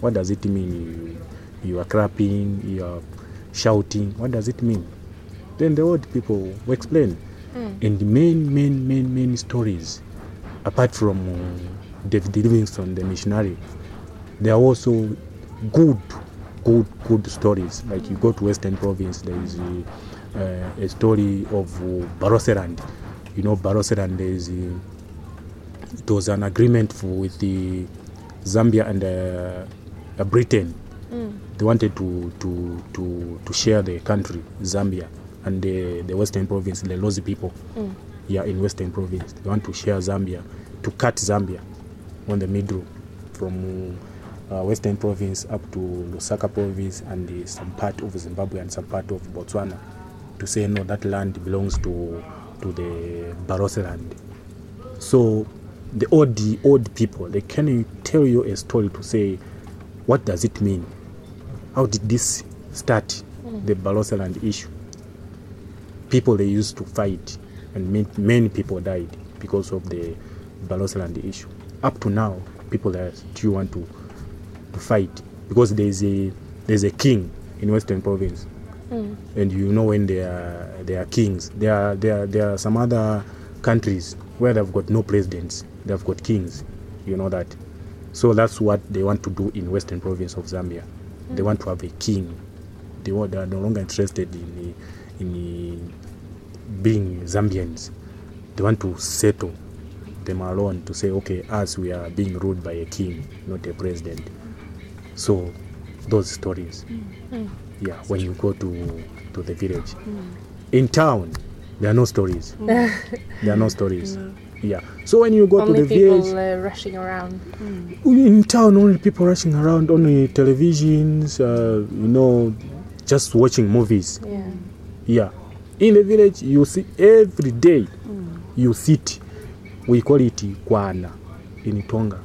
What does it mean? You, you are clapping you are shouting. What does it mean? Then the old people will explain. Mm. and main main main main stories apart from uh, david livingston the missionary there are also good good good stories. Like you go to western province there is uh, a story of uh, barotseland you know barotseland there is uh, it was an agreement for, with the zambia and uh, uh, britain. They wanted to, to, to, to share the country, Zambia, and the, the Western province, the Lozi people, yeah, in Western province. They want to share Zambia, to cut Zambia on the middle from uh, Western province up to Lusaka province and uh, some part of Zimbabwe and some part of Botswana to say, no, that land belongs to, to the Barotseland. So the old, the old people, they can tell you a story to say, what does it mean? How did this start, the Barotseland issue? People they used to fight, and many, many people died because of the Barotseland issue. Up to now, people that still want to, to fight because there's a there's a king in Western Province, Mm. and you know when they are they are kings. There are there are, there are some other countries where they've got no presidents, they've got kings. You know that. So that's what they want to do in Western Province of Zambia. They mm. want to have a king. They, they are no longer interested in in being Zambians. They want to settle them alone to say, okay, as we are being ruled by a king, not a president. So those stories, mm. Yeah, when you go to to the village, mm. in town, there are no stories. mm. there are no stories. mm. Yeah. So when you go Only to the people village, uh, rushing around. in town only people rushing around only televisions uh, you know just watching movies Yeah. yeah in the village you see every day you sit we call it kwana in tonga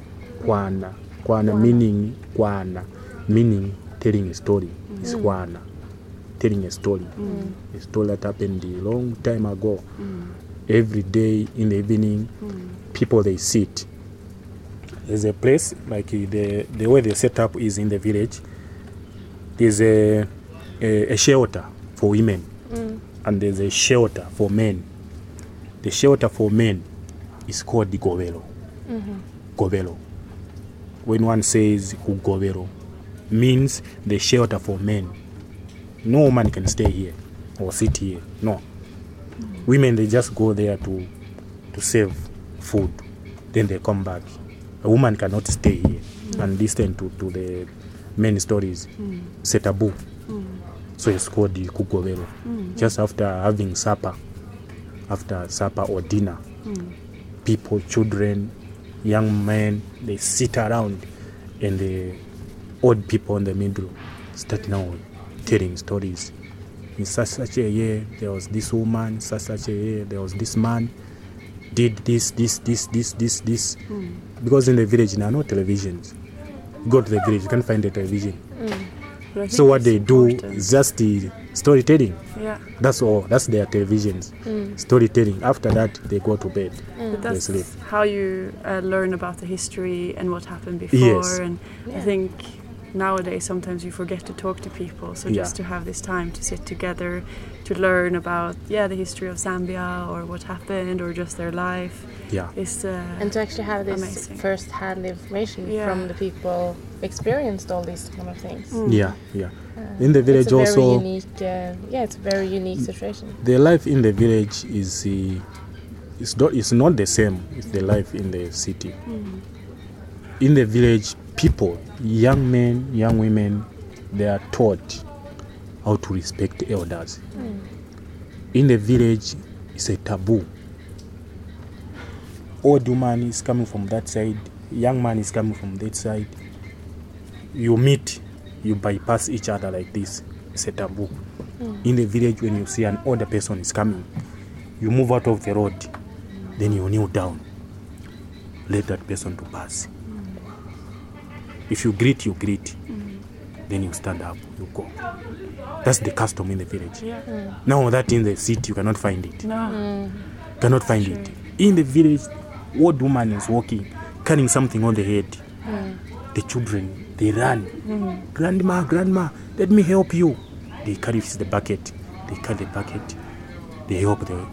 kwana kwana meaning kwana meaning telling a story is mm. Juana telling a story Mm. a story that happened a long time ago Mm. every day in the evening mm. people they sit there's a place like uh, the the way the setup is in the village there's a a, a shelter for women mm. and there's a shelter for men the shelter for men is called the govelo Mm-hmm. govelo when one says govelo means the shelter for men. No woman can stay here or sit here. No. Women they just go there to to save food. Then they come back. A woman cannot stay here mm. and listen to, to the many stories. Mm. it's a taboo so it's called the kugovero just after having supper after supper or dinner mm. people children young men they sit around and the old people in the middle start now telling stories. In such such a year there was this woman such such a year there was this man did this this this this this this. Hmm. Because in the village there are no televisions. Go to the village you can't find a television. Hmm. But I so what it's they do is just the storytelling. Yeah. that's all. That's their televisions. Hmm. Storytelling. After that they go to bed. But they that's sleep. how you uh, learn about the history and what happened before. Yes. And I think nowadays sometimes you forget to talk to people. So Yeah. just to have this time to sit together, to learn about yeah the history of Zambia or what happened or just their life yeah is. Uh, And to actually have this Amazing. first-hand information Yeah. from the people experienced all these kind of things. yeah yeah Uh, in the it's village a very also unique. Uh, yeah, it's a very unique situation. the life in the village is uh, it's not it's not the same as the life in the city in the village people young men young women they are taught how to respect elders. Hmm. In the village it's a taboo. Old woman is coming from that side young man is coming from that side. You meet you bypass each other like this. It's a taboo. Hmm. In the village when you see an older person is coming you move out of the road then you kneel down. Let that person to pass if you greet you greet. Then you stand up you go. That's the custom in the village. Yeah. Mm. now that in the city you cannot find it. No. Mm. cannot find it. In the village old woman is walking carrying something on the head. Mm. The children they run. Grandma grandma let me help you. They carry the bucket. They carry the bucket. They help the,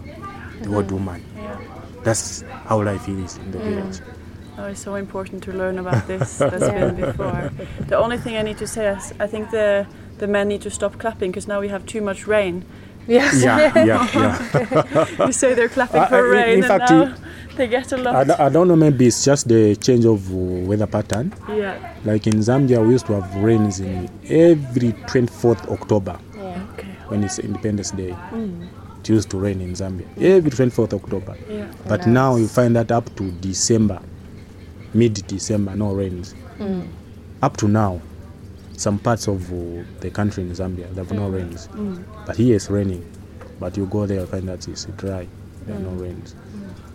the old woman. Yeah. that's how life is in the village Oh, it's so important to learn about this that's been before. The only thing I need to say is I think the the men need to stop clapping because now we have too much rain. Yes. yeah yeah yeah You say they're clapping Uh, for uh, in- rain, in and fact, now they get a lot. don't- I don't know maybe it's just the change of uh, weather pattern yeah. like in zambia we used to have rains in every 24th october Yeah. Okay. when it's independence day it used to rain in zambia every 24th october Yeah. but Nice. now you find that up to december mid december no rains. Up to now some parts of uh, the country in zambia there have no rains. But here it's raining but you go there find that it's dry there are no rains.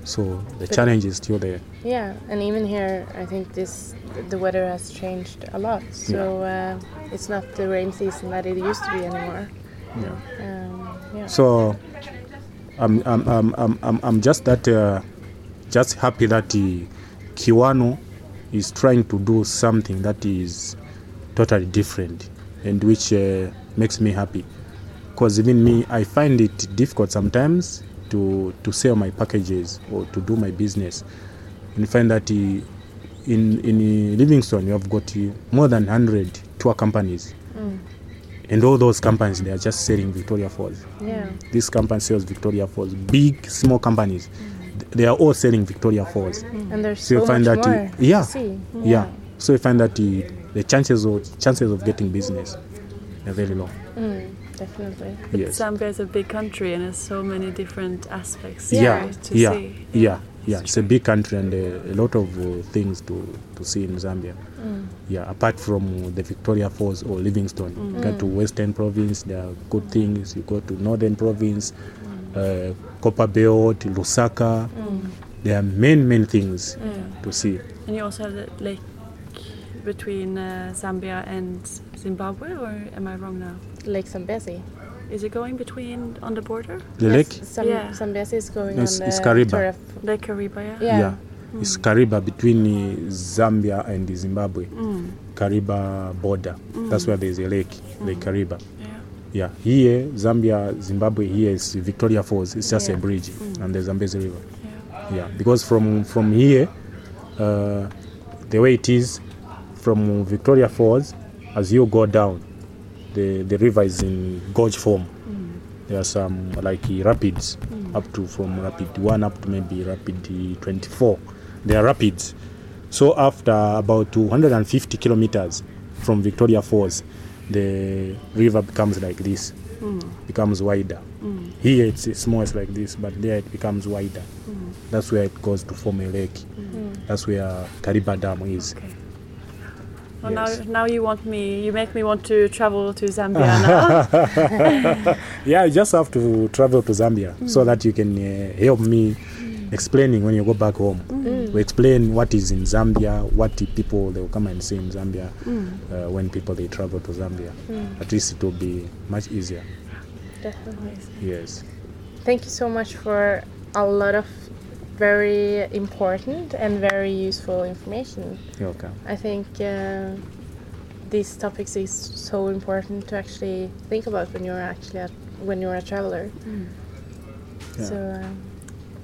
So the challenge is still there. Yeah, and even here, I think this the weather has changed a lot. So uh, it's not the rain season that it used to be anymore. yeah. Um, yeah. so I'm, I'm, I'm, I'm, I'm, I'm just that uh, just happy that uh, Kiwano is trying to do something that is totally different and which uh, makes me happy. Because even me I find it difficult sometimes to to sell my packages or to do my business. And find that in in uh, Livingstone you have got more than 100 tour companies. And all those companies they are just selling Victoria Falls. Yeah. this company sells Victoria Falls. Big, small companies, th- they are all selling Victoria Falls. And there's So so you find much that, more yeah, to see. Yeah. So you find that the, the chances of chances of getting business are very low. Mm, definitely. Yes. Zambia is a big country and has so many different aspects Yeah. to Yeah. see. Yeah. Yeah. It's a big country and uh, a lot of uh, things to, to see in Zambia. Mm. Yeah. Apart from the Victoria Falls or Livingstone, you go to Western Province. There are good things. You go to Northern Province, uh, Copper Belt, Lusaka. mm. there are many many things Yeah. to see. And you also have the lake between uh, Zambia and Zimbabwe, or am I wrong now? Lake Zambezi. Is it going between on the border? The Yes, lake, Some, Yeah. Zambezi is going It's- on it's the Kariba. Lake Kariba, yeah. Yeah. yeah, Mm. it's Kariba between uh, Zambia and Zimbabwe. Mm. Kariba border. Mm. That's where there's a lake, Lake Kariba. Yeah. Yeah, here Zambia, Zimbabwe. Here is Victoria Falls. It's just Yeah. a bridge mm. and the Zambezi River. Yeah. Yeah, because from from here, uh, the way it is from Victoria Falls, as you go down, the the river is in gorge form. Mm. There are some like rapids rapids up to from rapid one up to maybe rapid uh, 24. There are rapids. So after about 250 kilometers from Victoria Falls, the river becomes like this, mm. becomes wider. mm. Here it's, it's more like this, but there it becomes wider. mm. That's where it goes to form a lake. mm. That's where Kariba Dam is. Okay. Well, Yes. now, now you want me, you make me want to travel to Zambia now. Yeah, you just have to travel to Zambia mm. so that you can uh, help me mm. explaining when you go back home. We explain what is in Zambia, what people they will come and see in Zambia uh, when people they travel to Zambia. At least it will be much easier. Definitely. Yes. Thank you so much for a lot of very important and very useful information. You're welcome. I think uh, these topics is so important to actually think about when you're actually a, when you're a traveler. Yeah. So um,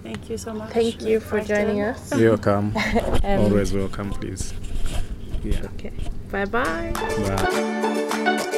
Thank you so much. thank you for Right, joining us. You're welcome. Um, Always welcome, please. Yeah. Okay. Bye bye. Bye.